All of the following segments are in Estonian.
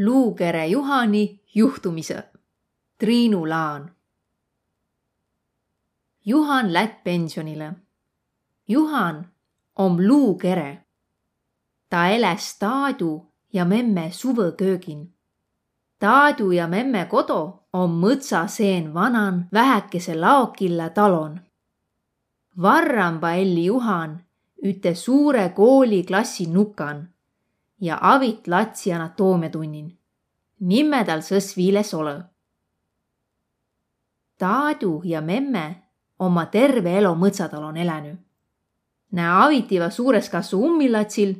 Luukere Juhani juhtumise. Triinu Laan. Juhan lätt pensionile. Juhan om luukere. ta eläs Taadu ja memme suvõköögin. Taadu ja memme kodo om mõtsaseen vanan vähäkese laokilla talon. Varramba elli Juhan üte suure kooliklassi nukan ja avit latsi anatoomiatunnin. nimme tal sõs viiles ole. Taadu ja memme oma terve elo mõtsatalon elänü. Nää avitiva suures kasvu ummilatsil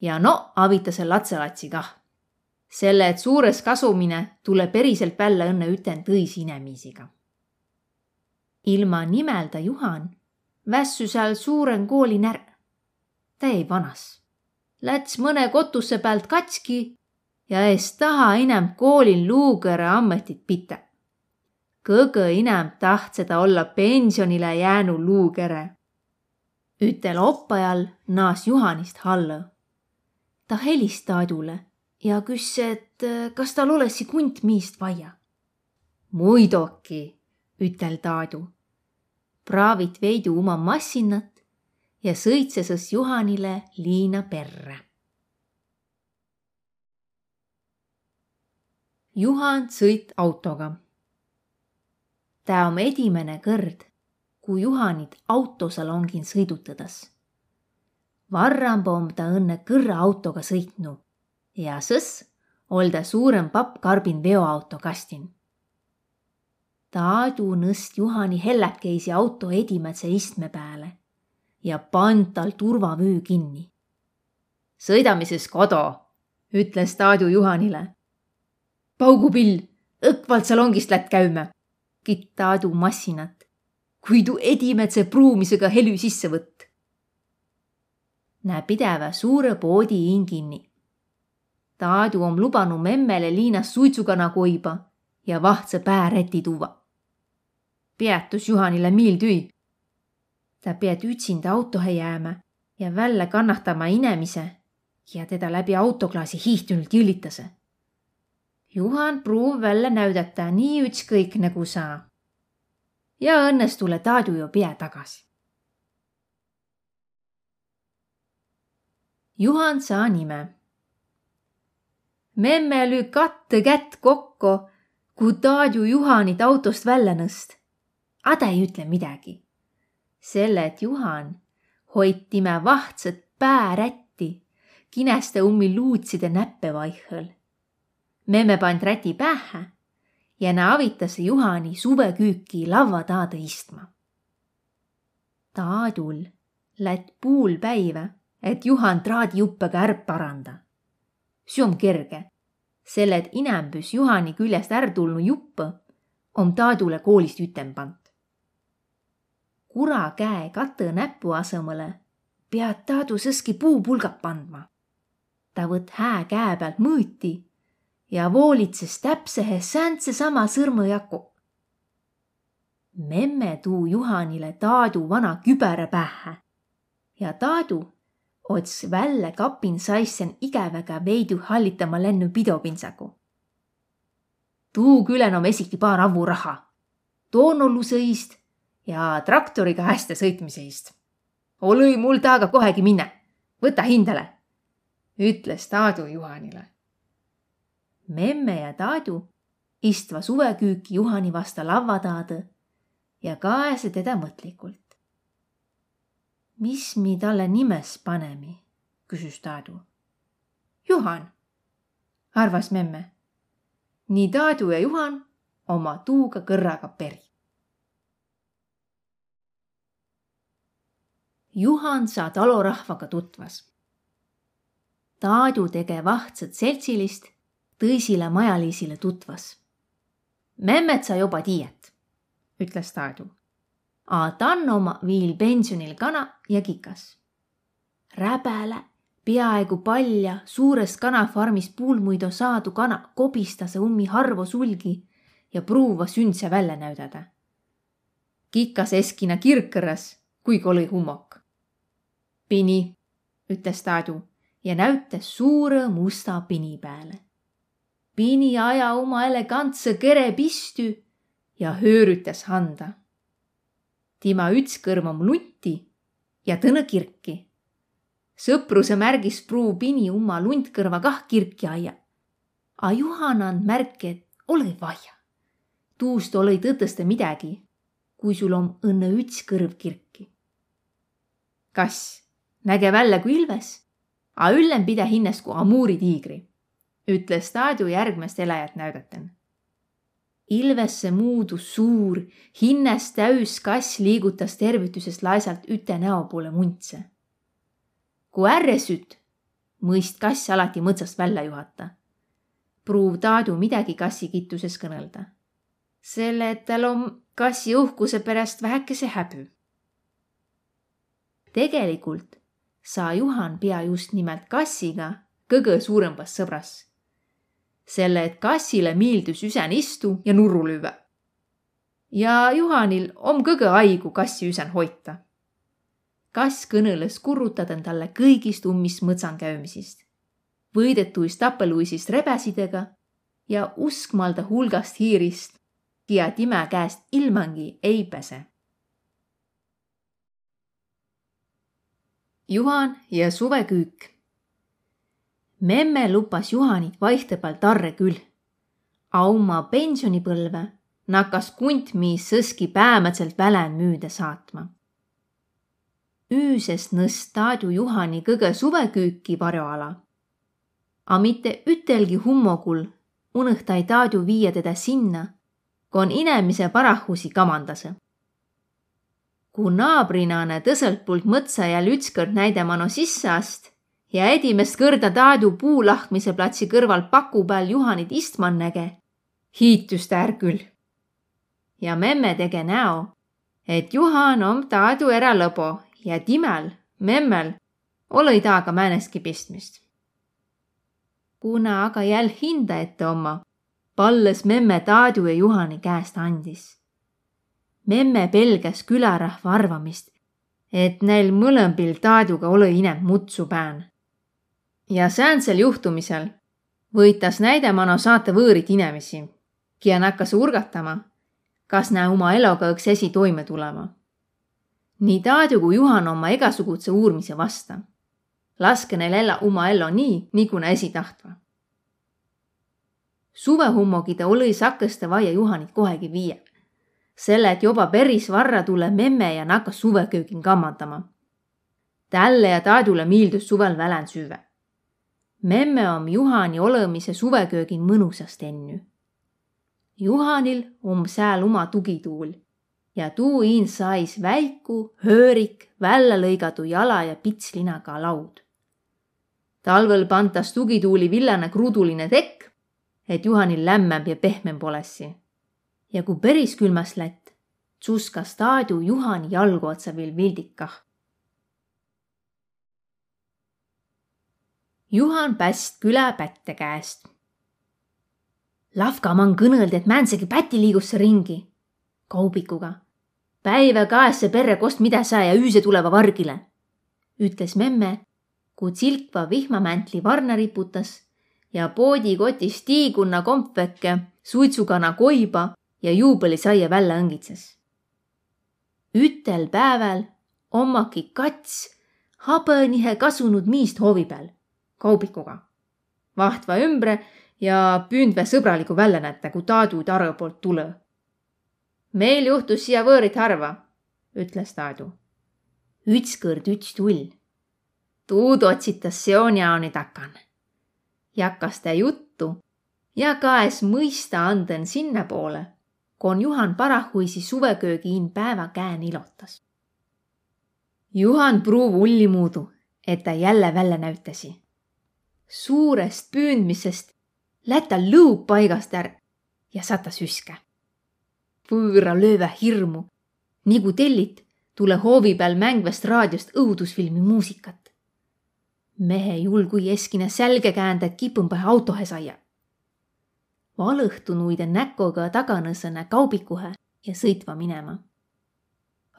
ja no avitase latselatsi kah. selle, et suures kasumine tule päriselt välja õnne üten tõisi inemiisiga. ilma nimelda Juhan vässu seal suuren kooli närr. ta jäi vanas läts mõne kotuse pealt katski ja eest taha inem koolil luugõrõ ammetit pitä. kõgõ inem tahtsõ ta olla pensionile jäänu luugõrõ. ütel oppajal naas Juhanist hallõ. ta helis Taadule ja küss, et kas tal olesi kunt miist vaia. muidoki, ütel Taadu. praavit veidu uma massinat ja sõitses Juhanile liina perre. Juhan sõit autoga. tä om edimene kõrd, kui Juhanit autosalongin sõidutades. varramba om ta õnne kõrra autoga sõitnu ja sõs ol ta suurem pappkarbin veoauto kastin. Taadu nõst Juhani helläkeisi auto edimädse istme peale ja pand tal turvavüü kinni. sõidame siis kodu, ütles Taadu Juhanile. paugupill, õkvalt salongist lätt käüme, kitt Taadu massinat, kui tuu edimätse pruumisega helü sisse võtt. näe pideva suure poodi hiin kinni. Taadu on lubanud memmele liinas suitsukana koiba ja vahtsa pääräti tuua. peatus Juhanile miildüi ta pead ütsinda autohe jääma ja välja kannahtama inemise ja teda läbi autoklaasi hiihtunult jõllitase. Juhan pruuv välja näüdata nii ükskõik nagu saa. ja õnnes tule Taadu ju pea tagasi. Juhan saa nime. memme lüü katte kätt kokku, kui Taadu Juhanit autost välja nõst. A ta ei ütle midagi selle, et Juhan hoid time vahtsõt päärätti, kineste ummi luutside näppe vaihõl. memme pand räti päähä ja nä avitas Juhani suveküüki lavva taada istma. Taadul lätt puul päivä, et Juhan traadijuppega ärp paranda. see on kerge, selle, et inämbüs Juhani küljest ärq tulnu jupp om Taadule koolist ütem pand kura käe katõ näpu asemõle pead Taadu sõski puupulgad pandma. ta võtt hää käe pealt mõõti ja voolitses täpsehe sääntse sama sõrmõjaku. memme tuu Juhanile Taadu vana kübere pähe ja Taadu ots välja kapin saissen igeväga veidu hallitama lennu pidopintsagu. tuu külen om esiki paar avuraha. toon ollu sõist ja traktoriga hästi sõitmise eest. olõi mul taaga kohegi minna, võta hindale, ütles Taadu Juhanile. memme ja Taadu istva suveküüki Juhani vasta lavva taada ja kaese teda mõtlikult. mis mi talle nimes panemi, küsis Taadu. Juhan, arvas memme. nii Taadu ja Juhan oma tuuga kõrraga peri. Juhan saa talorahvaga tutvas. Taadu tege vahtsat seltsilist tõisile majaliisile tutvas. memmet sa juba tiiet, ütles Taadu. A tann oma viil pensionil kana ja kikas. räbele, peaaegu palja suurest kanafarmist puulmuidu saadu kana kobistas ummi harvo sulgi ja pruuva sündse välja näüdada. kikas eskina kirkõras, kuigi oli hummok pini, ütles Taadu ja näütas suure musta pini peale. Pini aja oma elegantse kere pistü ja höörütäs handa. Tima üts kõrv om lunti ja tõnõ kirki. sõpruse märgis pruu Pini uma luntkõrva kah kirki aia. A Juhan and märki, et olõ vaia. tuust olõ tõtõstõ midägi, kui sul om õnne üts kõrv kirki. kass näge välja kui ilves, a üllem pide hinnast kui amuuri tiigri ütles Taadu järgmist elajat näüdaten. ilvesse muudus suur, hinnest täüs kass liigutas tervitusest laisalt üte näo poole muntse. kui ärre süt, mõist kass alati mõtsast välja juhata. pruuv Taadu midagi kassi kittuses kõnelda. selle, et tal on kassi uhkuse pärast vähekese häbi. tegelikult sa Juhan pea just nimelt kassiga kõige suurembas sõbras selle, et kassile miildus üsen istu ja nurru lüüa. ja Juhanil om kõige aigu kassi üsen hoita. kass kõneles kurrutaden talle kõigist ummist mõtsan käimisist, võidetuist tapeluisist rebesidega ja uskmalda hulgast hiirist, kia time käest ilmangi ei pese. Juhan ja suveküük memme lupas Juhanit vaihtelpal tarre küll. A oma pensionipõlve nakkas kuntmiis sõski päämätselt välän müüde saatma. üüsest nõst Taadu Juhani kõige suveküüki varjoala. A mitte ütelgi hummogul unõhtai Taadu viia teda sinna, kui on inemise parahusi kamandase. Kui naabrinane tõselt mõtsa jälle ükskord näidama no sisse ast, ja edimest kõrda Taadu puulahkmise platsi kõrval paku peal Juhanit istman näge, hiitus ta är küll. ja memme tege näo, et Juhan om Taadu eralõbo ja timel, memmel, olõ taaga määnestki pistmist. kuna aga jäll hinda ette oma, palles memme Taadu ja Juhani käest andis. Memme pelgas külarahva arvamist, et neil mõlembil Taaduga olõ inem mutsu pään ja säänsel juhtumisel võitas näidemano saata võõrit inemisi, kia nakkas urgatama, kas nä oma eloga õks esi toime tulema. nii Taadu kui Juhan oma igasuguse uurmise vasta. laske neil ella oma ello nii, nagu nä esi tahtva. suvehummogide oli sakeste vaia Juhanit kohegi viia. Selle, et juba päris varra tule memme ja nakkas suveköögin kammandama. tälle ja Taadule miildus suvel välän süüa memme om Juhani olõmise suveköögin mõnusast ennü. Juhanil om sääl uma tugituul ja tuu iin sais väiku, höörik, välja lõigatu jala ja pitslinaga laud. talvel pantas tugituuli villane kruuduline tekk, et Juhanil lämmemb ja pehmem olessi. Ja kui päris külmas lätt, tsuskas Taadu Juhani jalgu otsa veel vildikah Juhan Päst küläpätte käest. Lavkaman kõnõldi, et määnsegi päti liigusse ringi kaubikuga. päiva kaesse perre kost mida sa ja üüse tuleva vargile, ütles memme, kui silkva vihmamäntli varna riputas ja poodikotis tiigunna kompveke, suitsukana koiba ja juubelisaia välja õngitses. ütel päeval ommaki kats habõnihe kasunud miist hoovi peal kaubikuga. vahtva ümbre ja püündve sõbraliku väljanäte, kui Taadu Tarõ poolt tule. meil juhtus siia võõrit harva, ütles Taadu. ütskõrd üts tull. Tuud otsitas seonjaoni takan. jakkas ta juttu ja kaes mõista anden sinnapoole, kon Juhan parahuisi suveköögiin päeva käe nilotas. Juhan pruuv ullimuudu, et ta jälle välja näütasi suurest püüdmisest läta lõug paigast ära ja sata süske. võõra lööve hirmu, nagu tellit, tule hoovi peal mängvast raadiost õudusfilmi muusikat. mehe julgu jeskine sälge käända, et kipõmbahe autohe saia. Valõhtunuide näkoga taganõsõne kaubikuhe ja sõitva minema.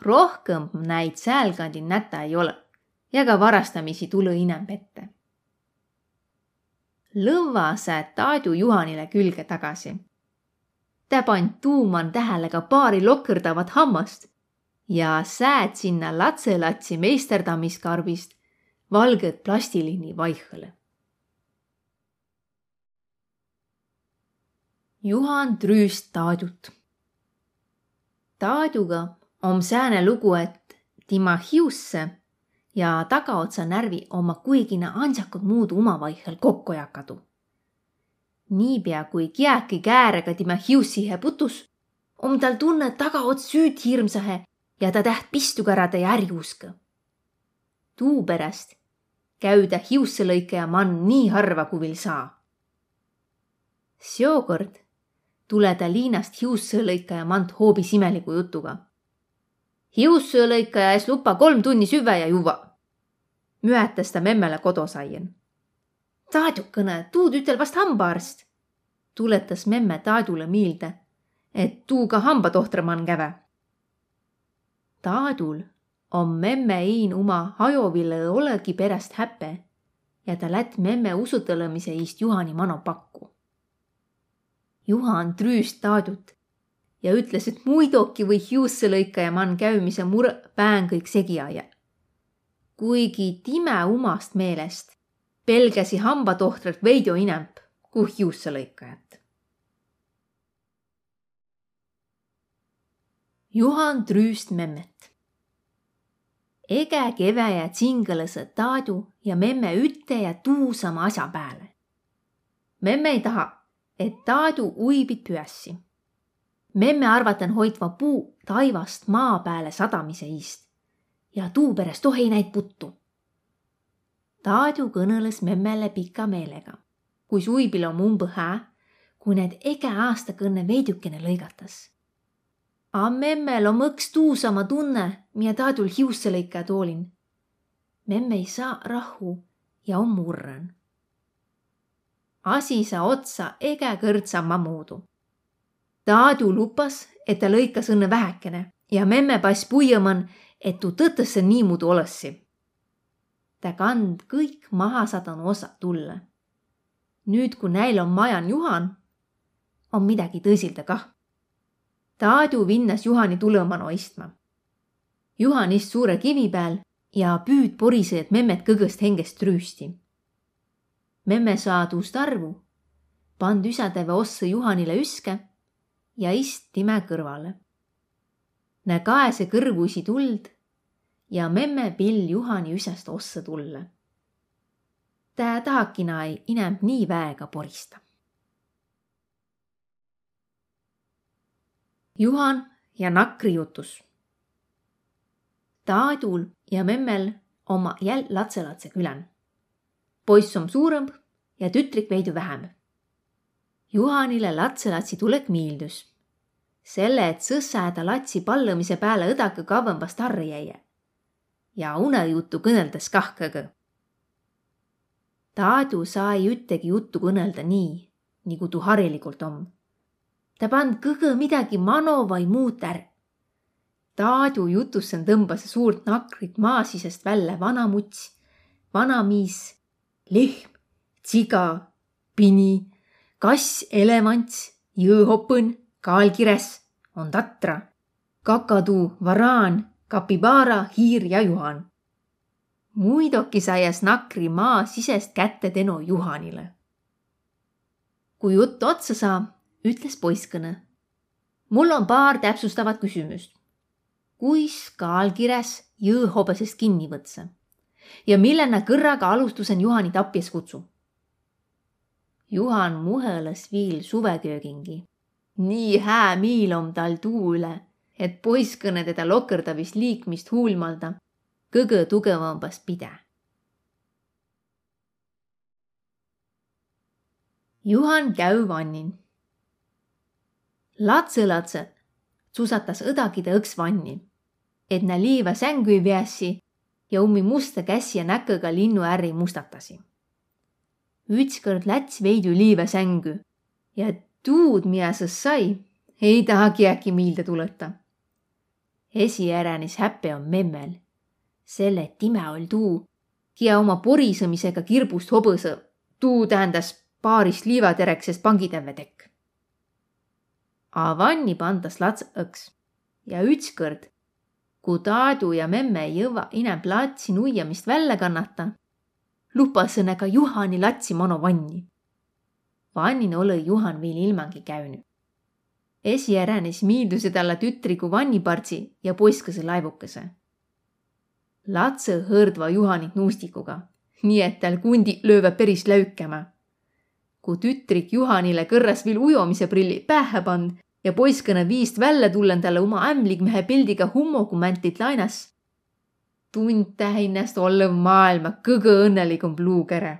rohkem näid säälkandil näta ei ole ja ka varastamisi tule inem ette lõvvase Taadu Juhanile külge tagasi. ta pand tuuman tähele ka paari lokkerdavat hammast ja sääd sinna latselatsi meisterdamiskarbist valget plastilini vaihõle. Juhan trüüst Taadut. Taaduga om sääne lugu, et tema hiusse ja tagaotsa närvi oma kuigina ansakad muudu omavaihel kokku jakadu. niipea kui kiäki käärega tema hiussihe putus, om tal tunne tagaots süüd hirmsahe ja ta täht pistukärade ja ärjuuskõ. tuupärast käü ta hiusselõikaja mann nii harva, kui viil saa. seokord tule ta liinast hiussõlõikaja mand hoobis imeliku jutuga hiussõõlõikaja ees lupa kolm tunni süve ja juua. müetas ta memmele kodusaien. Taadukõne, tuud ütel vast hambaarst. tuletas memme Taadule meelde, et tuuga hambatohtramann käve. Taadul on memme iin oma hajoville olegi perest häpe ja ta lät memme usutõlemise iist Juhani mano pakku. Juhan trüüst Taadut ja ütles, et muidugi või hiusselõikaja man käimise mure pään kõik segi aja. kuigi time umast meelest pelgäsi hambatohtrat veidio inemp kui hiusselõikajat. Juhan Trüüst memmet. ege keve ja tsingelõsõ taadu ja memme ütte ja tuusama asja pääle. memme ei taha, et taadu uibit püässi memme arvatan hoitva puu taivast maa pääle sadamise iist ja tuu perest tohi näid puttu. Taadu kõnõles memmele pika meelega, kuis uibil om umbõ hää, kui need ege aasta kõnne veidükene lõigatas. A memmel om õks tuusama tunne, mida Taadul hiusse lõikaja toolin. memme ei saa rahu ja om murran. Asi sa otsa ege kõrdsama muudu Taadu lupas, et ta lõikas õnne vähekene ja memme pass puiaman, et tuu tõtõsse niimoodi olõssi. ta kand kõik maha sadanu osad tulla. nüüd, kui näil on majan Juhan, on midagi tõsilda kah. Taadu vinnas Juhani tulõmanu istma. Juhan ist suure kivi peal ja püüd porisejad memmet kõgõst hengest rüüsti. Memme saadust arvu, pand üsatäve ossa Juhanile üske ja ist time kõrvale. Nä kaese kõrvuisi tuld ja memme pill Juhani üsest ossa tulle. Tä tahakina ei inemb nii väega porista. Juhan ja Nakri jutus. Taadul ja memmel oma jäl latselatse külän. Poiss on suurem ja tütrik veidi vähem Juhanile latselatsi tulek miildus. selle, et sõssa ta latsi pallõmise peale õdaka kavvambast arri jäie. ja unejuttu kõneldes kah kõgõ. Taadu sai üttegi juttu kõnelda nii, nagu tuu harilikult om. ta pand kõgõ midagi mano vai muud ärq. Taadu jutussen tõmbas suurt nakrit maa sisest välja vanamuts, vanamiis, lehm, tsiga, pini kass, elevants, jõõhopõn, kaalkires on tatra, kakaduu, varaan, kapibaara, hiir ja Juhan. muidugi saias Nakri maa sisest kätte Teno Juhanile. kui jutt otsa saa, ütles poisskõne. mul on paar täpsustavat küsimust. kuis kaalkires jõõhobesest kinni võtsa ja millena kõrraga alustusen Juhani tapjas kutsu Juhan muhelas viil suveköögingi. nii hää miil om tal tuu üle, et poisskõne teda lokerdavist liikmist huulmalda kõgõ tugevambast pide. Juhan käü vannin. Latse-latse susatas õdagide õks vanni, et nä liiva sängü viässi ja ummi musta käsi ja näköga linnu äri mustatasi ükskord läts veidi liive sängu ja tuud, mida sa sai, ei tahagi äkki meelde tuleta. esiäranis häpe on memmel, selle time all tuu, kia oma porisemisega kirbust hobõsõ, tuu tähendas paarist liivatereksest pangitävetekk. A vanni pandas lats õks ja ütskõrd, kui Taadu ja memme ei jõua inem platsi nuiamist välja kannata, lupasõne ka Juhani latsi mono vanni. vannin ole Juhan veel ilmangi käinud. esijärjenis miilduse talle tütriku vannipartsi ja poiskese laevukese. Latse hõõrdva Juhanit nuustikuga, nii et tal kundi löövad päris läükema. kui tütrik Juhanile kõrras veel ujumise prilli pähe pand ja poiskõne viist välja tullen talle oma ämblikmehe pildiga hummogumantit lainas tundta ennast olev maailma kõige õnnelikum luukere.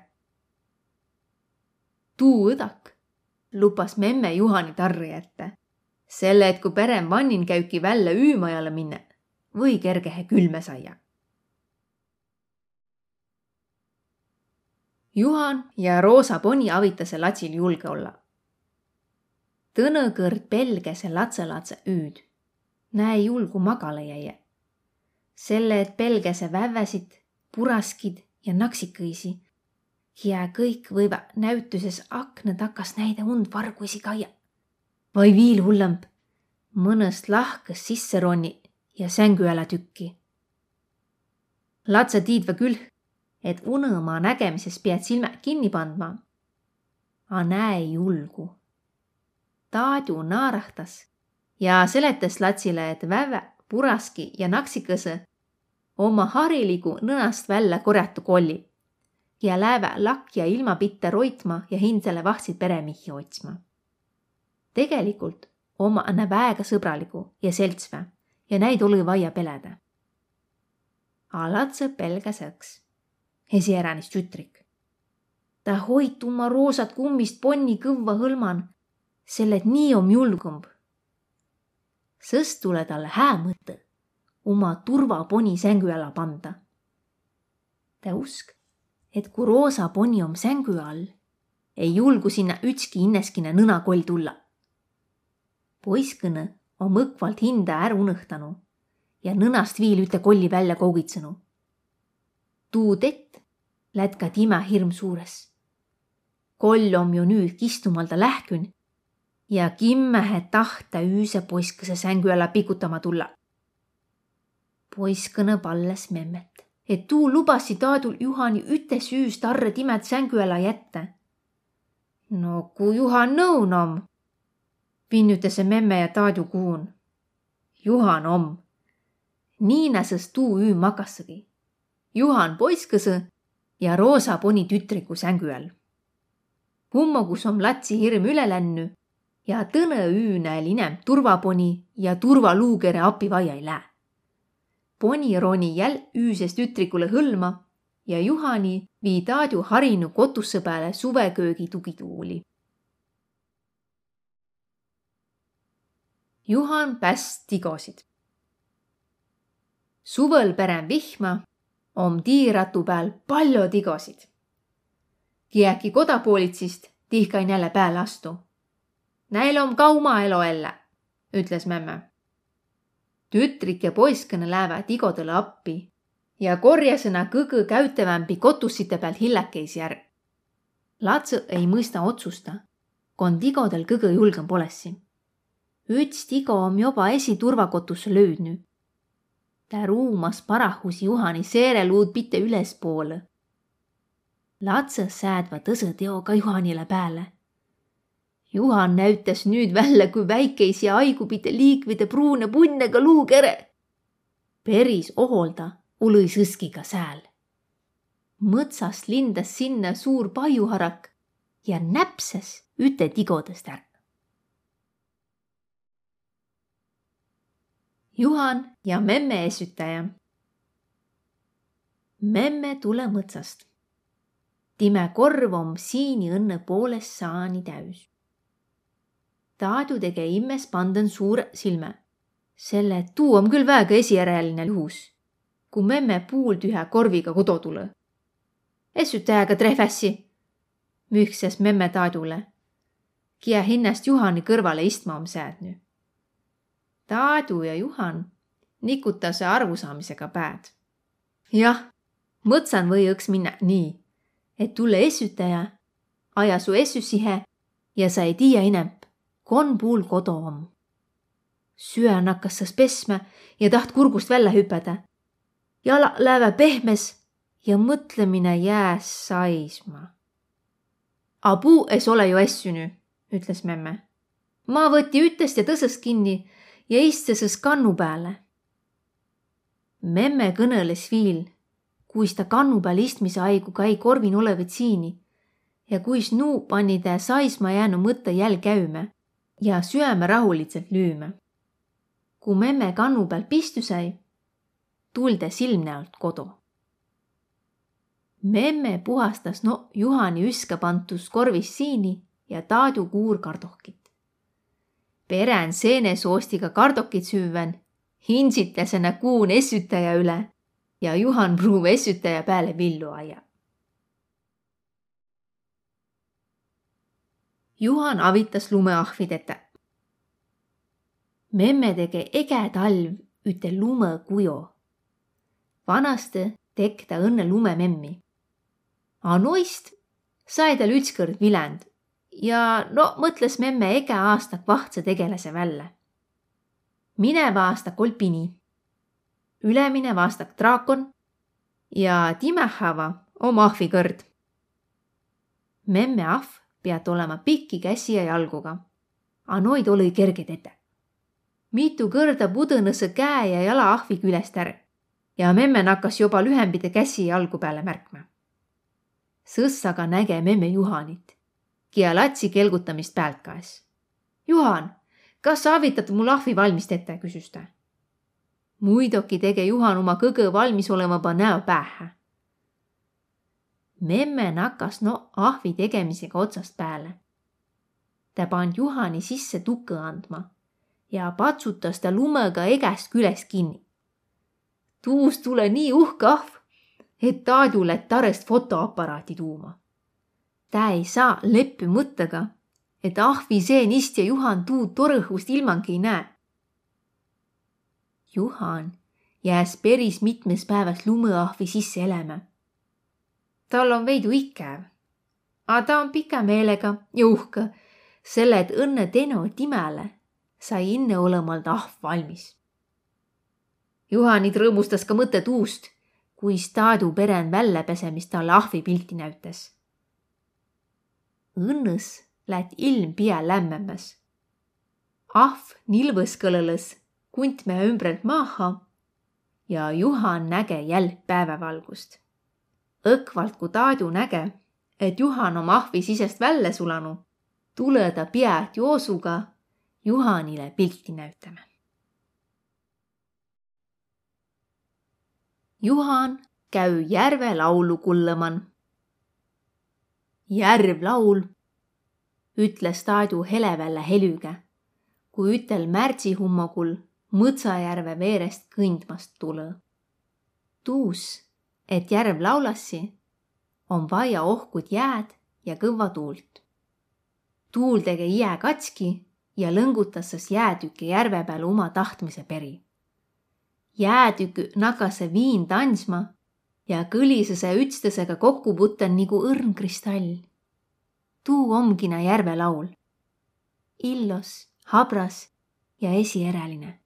tuu õdak lupas memme Juhani tarri ette, selle, et kui pere vannin käibki välja üümajale minna või kergehe külme saia. Juhan ja Roosa poni avitase latsil julge olla. Tõnõkõrd pelgese latselatse üüd. näe julgu magale jäie selle, et pelgese vävesid, puraskid ja naksikõisi. ja kõik võivad näituses akna takas näide und vargusi kaia. või viil hullem, mõnest lahkes sisse ronni ja sängu jälle tükki. Latsa tiidva küll, et unõmaa nägemises pead silmad kinni pandma. A näe julgu. Taadu naarahtas ja seletas Latsile, et väve puraski ja naksikõse oma hariligu nõnast välja korjatu kolli ja läävä lakja ilma pitte roitma ja hindele vahtsid peremihi otsma. tegelikult oma anna väega sõbraligu ja seltsvä ja näid oli vaia peleda. Alatse pelgas õks, esiäranis tütrik. ta hoid oma roosat kummist ponni kõvva hõlman, selle nii om julgumb sõst tule talle hää mõte oma turvaponi sängu alla panda. ta usk, et kui roosa poni om sängu all, ei julgu sinna ütski inneskine nõnakoll tulla. poiskõne om õkvalt hinda ära unõhtanu ja nõnast viil üte kolli välja kougitsenu. tuu tett lätt ka time hirm suures. koll om ju nüüd kistumalda lähkün ja kimmehe tahta üüse poiskese sängu alla pikutama tulla. poiskõne palles memmet, et tuu lubasi taadul Juhani üte süüs tarre timet sängu alla jätta. no kui Juhan nõun om, pinnutase memme ja taadu kuun. Juhan om. nii näses tuu üü makassagi. Juhan poiskõse ja Roosa poni tütriku sängu all. kummogus om latsi hirm üle lännu ja tõne üünäel inem turvaponi ja turvaluukere api vaia ei lää. poni roni jäl üüses tütrikule hõlma ja Juhani vii Taadju harinu kotusse peale suveköögi tugituuli. Juhan päss tigosid. suvel pärem vihma, om tiiratu peal palju tigosid. kiäki kodapoolitsist tihkain jälle pääle astu Näil om ka oma elo elle, ütles memme. tütrik ja poiskõne läävad igodele appi ja korjasena kõgõ käytävämpi kotussite pealt hillekeisi järg. Latsõ ei mõista otsusta, kond igodel kõgõ julgem polessi. üts tigo om juba esiturvakotusse löödnü. ta ruumas parahus Juhani seereluud pite ülespoole. Latsõ säädva tõsõ teoga Juhanile pääle Juhan näütas nüüd välja kui väikeisi haigupite liikvide pruune punnega luukere. päris oholda ului sõskiga sääl. mõtsast lindas sinna suur pajuharak ja näpses üte tigodest ära. Juhan ja memme esitaja. memme tule mõtsast. time korv om siini õnne poolest saani täis Taadu tege immes panden suure silme. selle tuu on küll väega esijärjeline juhus, kui memme puultühja korviga kodu tule. Essütäjaga trehvässi, müükses memme Taadule, kia hinnast Juhani kõrvale istma om säädnü. Taadu ja Juhan nikutase arvusaamisega päed. jah, mõtsan või õks minna nii, et tulle essütaja aja su essüsihe ja sa ei tiia inemp, kon puul kodu om. süä nakkas sas pesme ja taht kurgust välja hüpeda. jala lääve pehmes ja mõtlemine jääs saisma. A puu es ole ju essünü, ütles memme. ma võti ütest ja tõsest kinni ja istusõs kannu peale. memme kõneles viil, kuis ta kannu peal istmise aigu kai korvin olevat siini ja kuis nuu pani ta saisma jäänu mõtte jäl käüme ja süäme rahulitselt lüüme. kui memme kannu peal pistu sai, tul ta silmnäolt kodu. memme puhastas no Juhani üska pantus korvis siini ja taadu kuur kardohkit. peren seenesoostiga kardokit süüvän, hinsitasena kuun essütaja üle ja Juhan pruuv essütaja peale villu aia Juhan avitas lumeahvideta. memme tege ege talv üte lumekujo. vanasti tek ta õnne lumememmi. A noist sai tal ükskord viljand ja no mõtles memme ege aasta vahtsa tegelase välja. mineva aasta kolpini, üleminev aasta draakon ja timehava oma ahvikõrd. memme ahv pead olema pikki käsi ja jalguga. A noid oli kerge tete. mitu kõrda pudõnõse käe ja jala ahvi küljest ära ja memme nakkas juba lühembide käsi ja jalgu peale märkma. sõssaga näge memme Juhanit, kia latsi kelgutamist pealt käes. Juhan, kas sa avitad mul ahvi valmis tete, küsis ta. muidugi tege Juhan oma kõige valmis olema näo pähe memme nakkas no ahvi tegemisega otsast peale. ta pand Juhani sisse tukõ andma ja patsutas ta lumega egäst küljest kinni. tuust tule nii uhke ahv, et Taadu lätt tarest fotoaparaati tuuma. ta ei saa leppi mõttega, et ahvi seen istja Juhan tuud torõhust ilmangi ei näe. Juhan jääs päris mitmes päevas lumeahvi sisse elama tal on veidi ikev. aga ta on pika meelega ja uhke, selle, et õnne Teno Timele sai enneolemalt ahv valmis. Juhanit rõõmustas ka mõte tuust, kui Staadu peren väljapesemist talle ahvi pilti näütas. Õnnes läht ilm pea lämmemas. ahv nilvõs kõleles kuntmehe ümbrelt maha ja Juhan näge jälg päevavalgust õkvalt kui Taadu näge, et Juhan oma ahvi sisest välja sulanu, tule ta pead joosuga Juhanile pilti näitama. Juhan käü järve laulu kullaman. järv laul, ütles Taadu helevälle helüge, kui ütel märtsihummogul Mõtsajärve veerest kõndmast tule. tuus et järv laulassi, on vaia ohkud jääd ja kõva tuult. tuul tege jää katski ja lõngutas sas jäätüki järve peale oma tahtmise peri. jäätükk nakase viin tantsma ja kõlisese ütstesega kokku putten nagu õrn kristall. tuu omgina järve laul. illos, habras ja esieräline.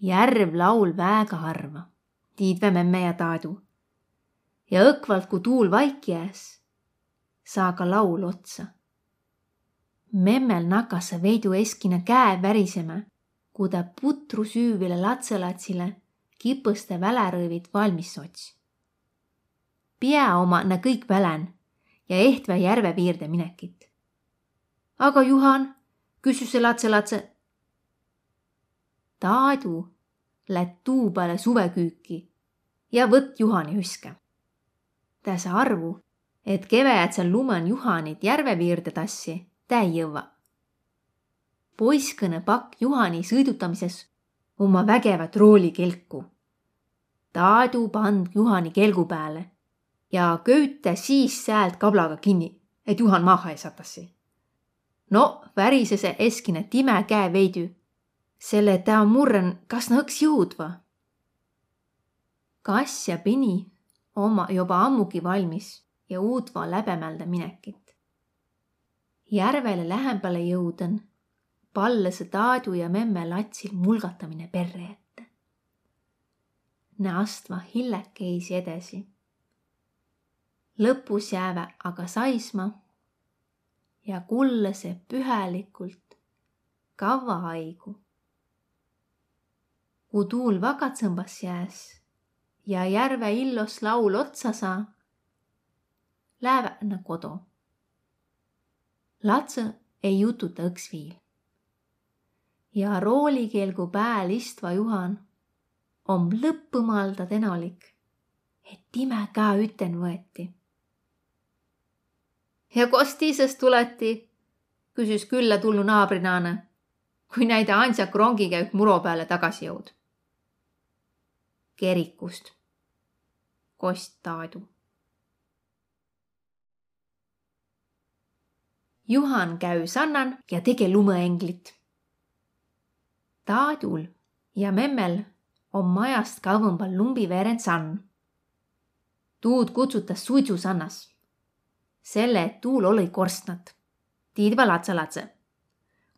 järv laul väega harva Tiidve memme ja Taadu. ja õkvalt, kui tuul vaiki jääs, saa ka laul otsa. memmel nakas veidu eskina käe värisema, kui ta putru süüvile latselatsile kipõste välerõivit valmis ots. pea oma na kõik välän ja Ehtve järve piirde minekit. aga Juhan, küsis see latselatse. Taadu lätt tuu peale suveküüki ja võtt Juhani üske. tä saa arvu, et keväädsel lumen Juhanit järveviirde tassi tä ei jõua. poisskõne pakk Juhani sõidutamises oma vägevat rooli kelku. Taadu pand Juhani kelgu peale ja köüta siis säält kablaga kinni, et Juhan maha ei satasi. no värisese eskine time käe veidi selle ta murren, kas nõks jõudva. kass ja pini oma juba ammugi valmis ja Uudva läbemälda minekit. järvele lähemale jõuden pallase Taadu ja memme latsil mulgatamine perre ette. Ne astva hillekesi edasi. lõpus jäävä aga saisma ja kullase pühelikult kavva aigu. Kui tuul vagatsõmbas jääs ja järve illos laul otsa saa, läävä nä kodo. Latsõ ei jututa õks viil ja roolikelgu pääl istva Juhan om lõppumalda tänulik, et time ka üten võeti. ja kost tiisest tuleti, küsis külla tulnu naabrinaane, kui näide Ansak rongiga muro peale tagasi jõud. Kerikust, kost Taadu. Juhan käü sannan ja tege lumeenglit Taadul ja memmel on majast kauempal lumbiveerend sann. tuud kutsutas suitsusannas. selle, et tuul oli korstnat. tiidva latsa-latse.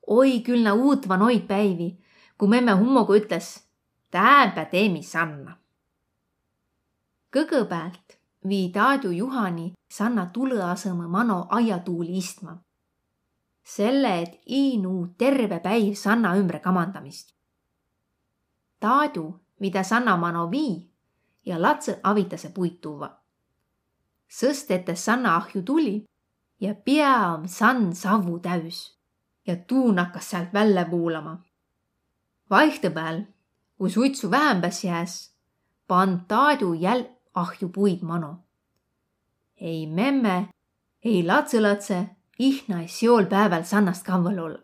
oi küll na uutva noid päivi, kui memme hummogu ütles, tääpä teemi sanna. kõgõpäält vii Taadu Juhani sanna tule asõmõ mano aiatuuli istma selle, et Iinu terve päiv Sanna ümbre kamandamist. Taadu, mida Sanna mano vii ja latse avitase puid tuua. sõst ette Sanna ahju tuli ja pea on Sann savu täis ja tuun hakkas sealt välja kuulama. vaihdepeal, kui suitsu vähembas jääs, pan Taadu jäl ahju puid mano. ei memme, ei latse-latse ihna ei seol päeval sannast kavval olla.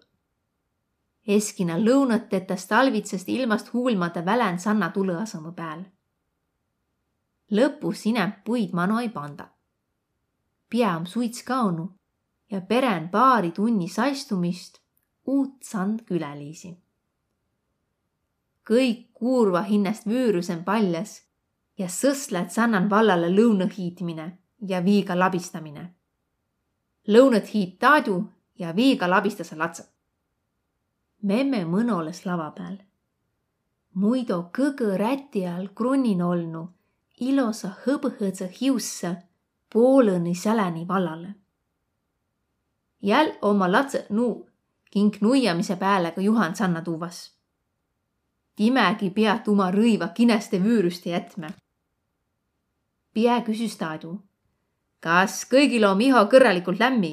Eskina lõunatõttas talvitsest ilmast huulmata välän sanna tulõasõmu pääl. lõpus ineb puid mano ei panda. pea on suits kaonu ja peren paari tunni saistumist uut sand küleliisi. Kõik kuurva hinnast vüürusem paljas ja sõstled sannan vallale lõuna hiitmine ja viiga labistamine lõunat hiid Taadu ja viiga labistas latsa. memme mõnoles lava peal. muidu kõgõ räti all krunnin olnu ilosa hõbõhõdsa hiussa poolõni säläni vallale. jäl oma latse nuu kink nuiamise peale ka Juhan Sanna tuuvas. Timegi pead oma rõiva kineste vüürüste jätma. Pie küsis Taadu kas kõigil om iho kõrralikult lämmi?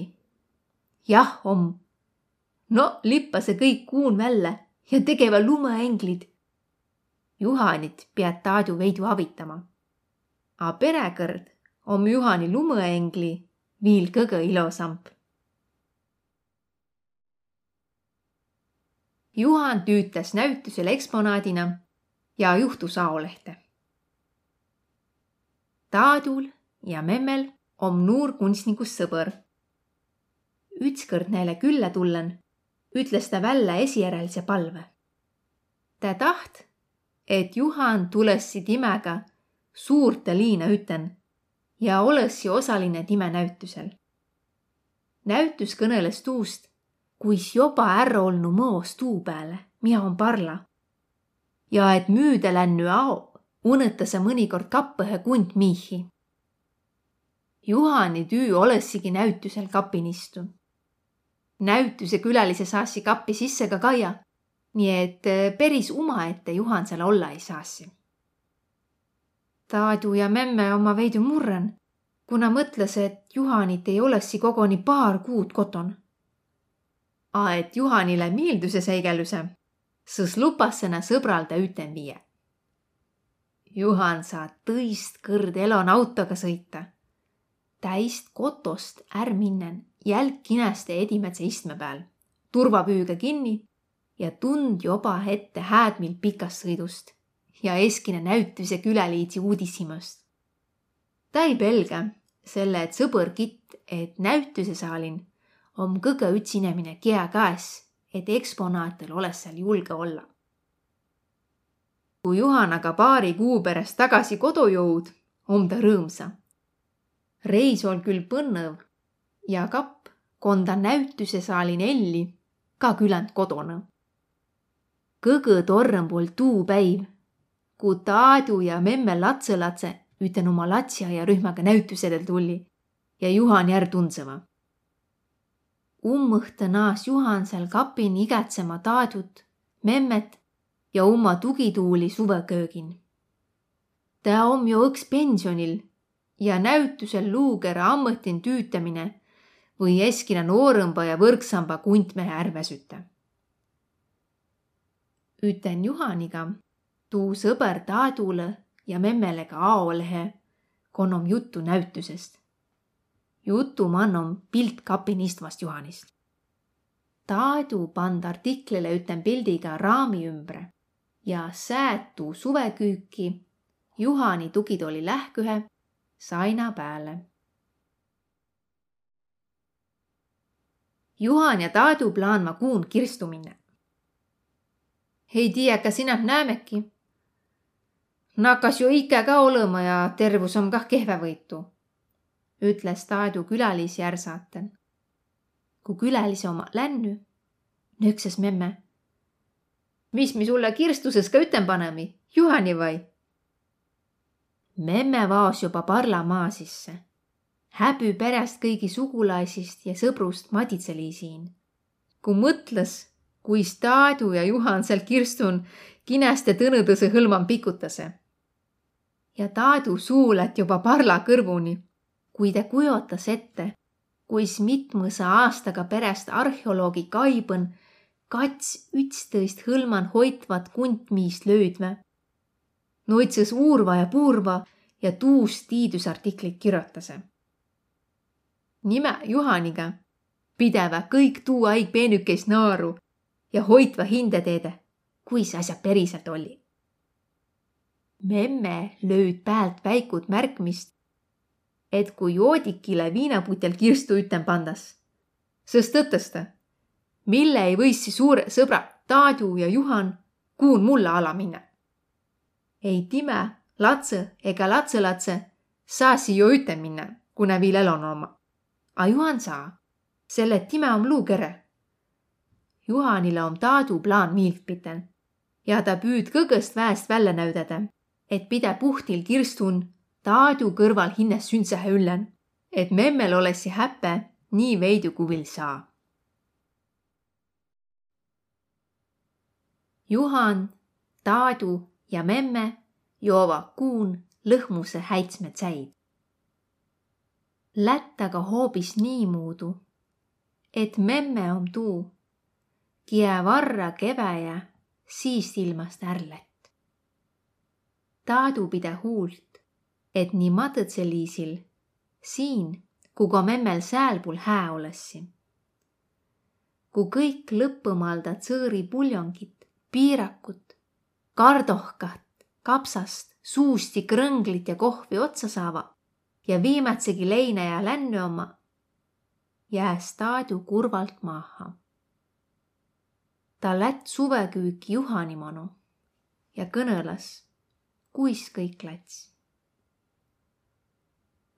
jah, om. no lippa see kõik kuun välja ja tegeva lumeänglid. Juhanit pead Taadu veidu avitama. A perekõrd om Juhani lumeängli viil kõgõ ilosamp. Juhan tüütas näütusel eksponaadina ja juhtus aolehte. Taadul ja memmel om nuur kunstnikust sõber. ütskõrd näile külla tullen, ütles ta välja esijärelse palve. ta taht, et Juhan tulessi timega suurte liina üten ja olessi osaline time näütusel. näütus kõneles tuust, kuis joba ära olnu mõos tuu peale, mida on parla. ja et müüda lännu ao, unetase mõnikord kappõhe kunt miihi Juhani tüü olessigi näütusel kapinistu. näütuse külalise saassi kappi sisse ka kaia, nii et eh, päris omaette Juhan seal olla ei saassi. Taadu ja memme oma veidi murren, kuna mõtles, et Juhanit ei olessi koguni paar kuud koton. A et Juhanile miilduse seigeluse, sõs lupassena sõbral ta üten viie. Juhan saa tõist kõrd elon autoga sõita täist kotost är minnen jälk kineste edimätse istme peal, turvapüüga kinni ja tund joba ette häädmil pikast sõidust ja eskine näütuse küleliidsi uudissimast. ta ei pelga selle, et sõber kitt, et näütuse saalin om kõige üts inemine kea käes, et eksponaatel oles seal julge olla. kui Juhan aga paari kuu pärast tagasi kodu jõud, om ta rõõmsa reis ol küll põnnõv ja kapp konda näütusesaali nelli ka küländ kodona. kõgõ torrõm pool tuu päiv, ku Taadu ja memme latsõlatse üten oma latsiaiarühmaga näütusedel tulli ja Juhan jär tundsõma. Ummõhtõ naas Juhan seal kapin igatsema Taadut, memmet ja oma tugituuli suveköögin. tä om jo õks pensionil ja näütusel luugere ammõtin tüütamine või eskina noorõmba ja võrksamba kuntmehe ärväsüte. üten Juhaniga tuu sõber Taadule ja memmelega aolehe, konnom juttu näütusest. Jutu mannom pilt kapin istvast Juhanist. Taadu pand artiklile üten pildiga raami ümbre ja säätu suveküüki Juhani tugitooli lähkühe saina pääle. Juhan ja Taadu plaanma kuun kirstu minna. ei tea, kas sina näemegi? nakkas ju ikka ka olema ja tervus on kah kehvevõitu, ütles Taadu külalisi järsaten. kui külalise oma lännu, nöökses memme mis mi sulle kirstuses ka üten panemi, Juhani vai? memme vaos juba parlamaa sisse. häbi perest kõigi sugulaisist ja sõbrust maditseli siin. kui mõtles, kuis Taadu ja Juhan seal kirstun kineste tõnõdõse hõlman pikutase. ja Taadu suu lätt juba parla kõrvuni, kui ta kujutas ette, kuis mitmõsa aastaga perest arheoloogi Kaibõn kats ütstõist hõlman hoitvat kuntmiist löödme. Noitses uurva ja puurva ja tuus tiidusartiklit kirjutase. nime Juhaniga pideva kõik tuu aig peenükest naaru ja hoitva hinde teede, kuis asjad päriselt oli. memme lööd päält väikut märkmist, et kui joodikile viinaputel kirstu üten pandas, sest tõtõsta mille ei võisi suure sõbra Taadu ja Juhan kuun mulla ala minna. ei Time, Latse ega Latselatse saasi ju üte minna, kuna viil elon oma. A Juhan saa, selle Time om luukere. Juhanile om Taadu plaan miilt piten ja ta püüd kõgõst väest välja näüdada, et pide puhtil kirstun Taadu kõrval hinnes sündsehe üllen, et memmel olessi häpe nii veidu kui vill saa Juhan, Taadu ja memme joova kuun lõhmuse häitsmetsäid. Lätt aga hoobis niimuudu, et memme om tuu, kie varra keväjä siist ilmast ärlet. Taadu pide huult, et nii madõtseliisil siin kui ka memmel säälpul hää olessi. kui kõik lõppõmalda tsõõri puljongit piirakut, kardohkat, kapsast, suusti, krõnglit ja kohvi otsa saava ja viimatsegi leine ja lännu oma, jääs Taadu kurvalt maha. ta lätt suveküüki Juhanimanu ja kõneles, kuis kõik läts.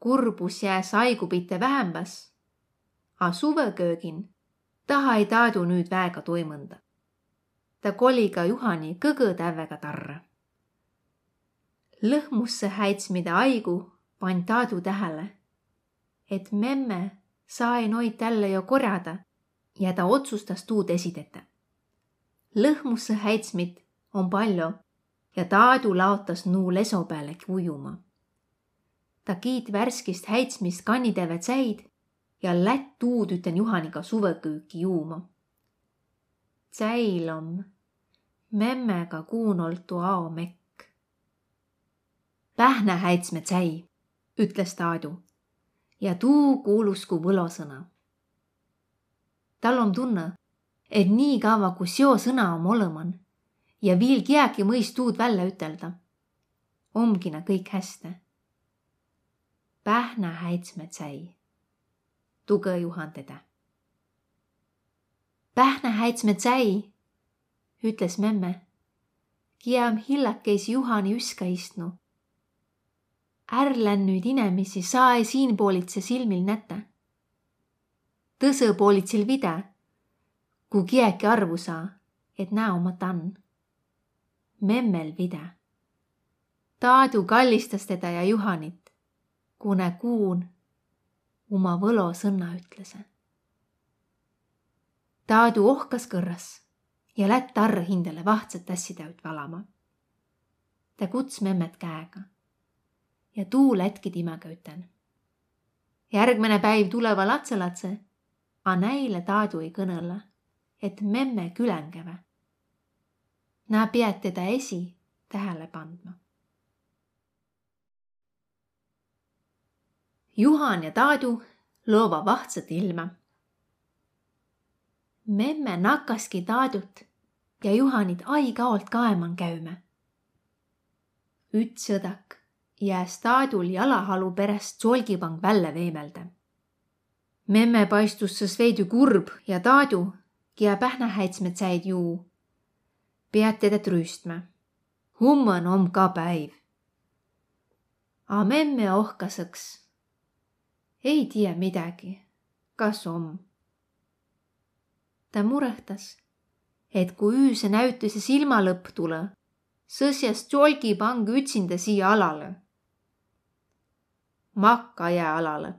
Kurbus jääs haigupite vähembas, a suveköögin taha ei Taadu nüüd väega toimõnda ta koli ka Juhani kõgõ tävvega tarra. lõhmusse häitsmide aigu pan Taadu tähele, et memme sai noid tälle jo korjada ja ta otsustas tuud esideta. lõhmusse häitsmid on palju ja Taadu laotas nuu leso peale ujuma. Ta kiit värskist häitsmist kanniteve tsäid ja lätt tuud üten Juhaniga suveküüki juuma säilom memmega kuunoltu ao mekk. Pähnähäitsme säi, ütles Taadu ja tuu kuulus kui võlosõna. tal om tunne, et nii kaua, kui seo sõna om olõman ja viil kiäki mõis tuud välja ütelda, omgi na kõik häste. Pähnähäitsmed säi, tugõ Juhan teda Pähnähäitsmed säi, ütles memme. Kiam hillakeis Juhani üska istnu. ärlännüid inemisi saa siinpoolitse silmil näte. tõsõpoolitsil vide, kui kiäki arvu saa, et näe oma tann. memmel vide. Taadu kallistas teda ja Juhanit, kune kuun oma võlo sõnna ütlese. Taadu ohkas kõrras ja lätt arr hindele vahtsat ässitäüt valama. ta kuts memmet käega ja tuu lätki timäga üten. järgmine päiv tuleva latselatse, a näile Taadu ei kõnõle, et memme külängeve. Nä piät teda esi tähele pandma. Juhan ja Taadu loova vahtsat ilma. memme nakkaski Taadut ja Juhanit aig-aolt kaeman käüme. üts sõdak jääs Taadul jalahalu perest solgipang välja veemelda. memme paistus sõs veidi kurb ja Taadu, kia pähnahäitsmed säid juu, pead teda trüüstma. humman om ka päiv. A memme ohkasõks. Ei tea midagi, kas om. ta murehtas, et kui üüse näütuse silmalõpp tule, sõsjast jolgipang ütsinda siia alale makka jääalale,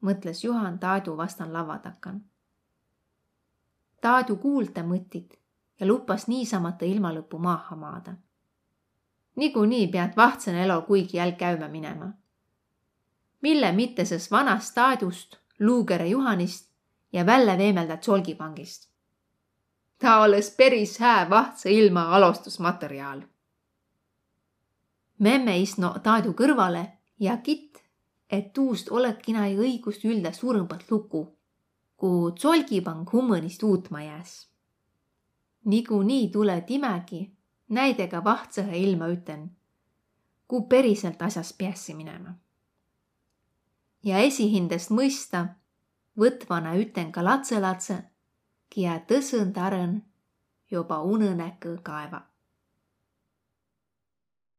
mõtles Juhan Taadu vastan lava takan. Taadu kuulda mõttit ja lupas niisamata ilmalõpu maha maada. niikuinii pead vahtsõna elo kuigi jälg käima minema. Mille mitte sest vanast Taadust, luukere Juhanist ja välja veemeldad solgipangist. ta oleks päris hää vahtsa ilma alustusmaterjal. memme istno Taadu kõrvale ja kitt et tuust olekina ei õigust ülda suurõmbat lugu, kui tsolgipang hummõnist uutma jääs. niikuinii tule timegi näidega vahtsõhe ilma üten, kui päriselt asjas peassi minema. Ja esihindest mõista, võtvana üten ka latselatse, kia tõsõnd arõn juba unõnäkõ kaeva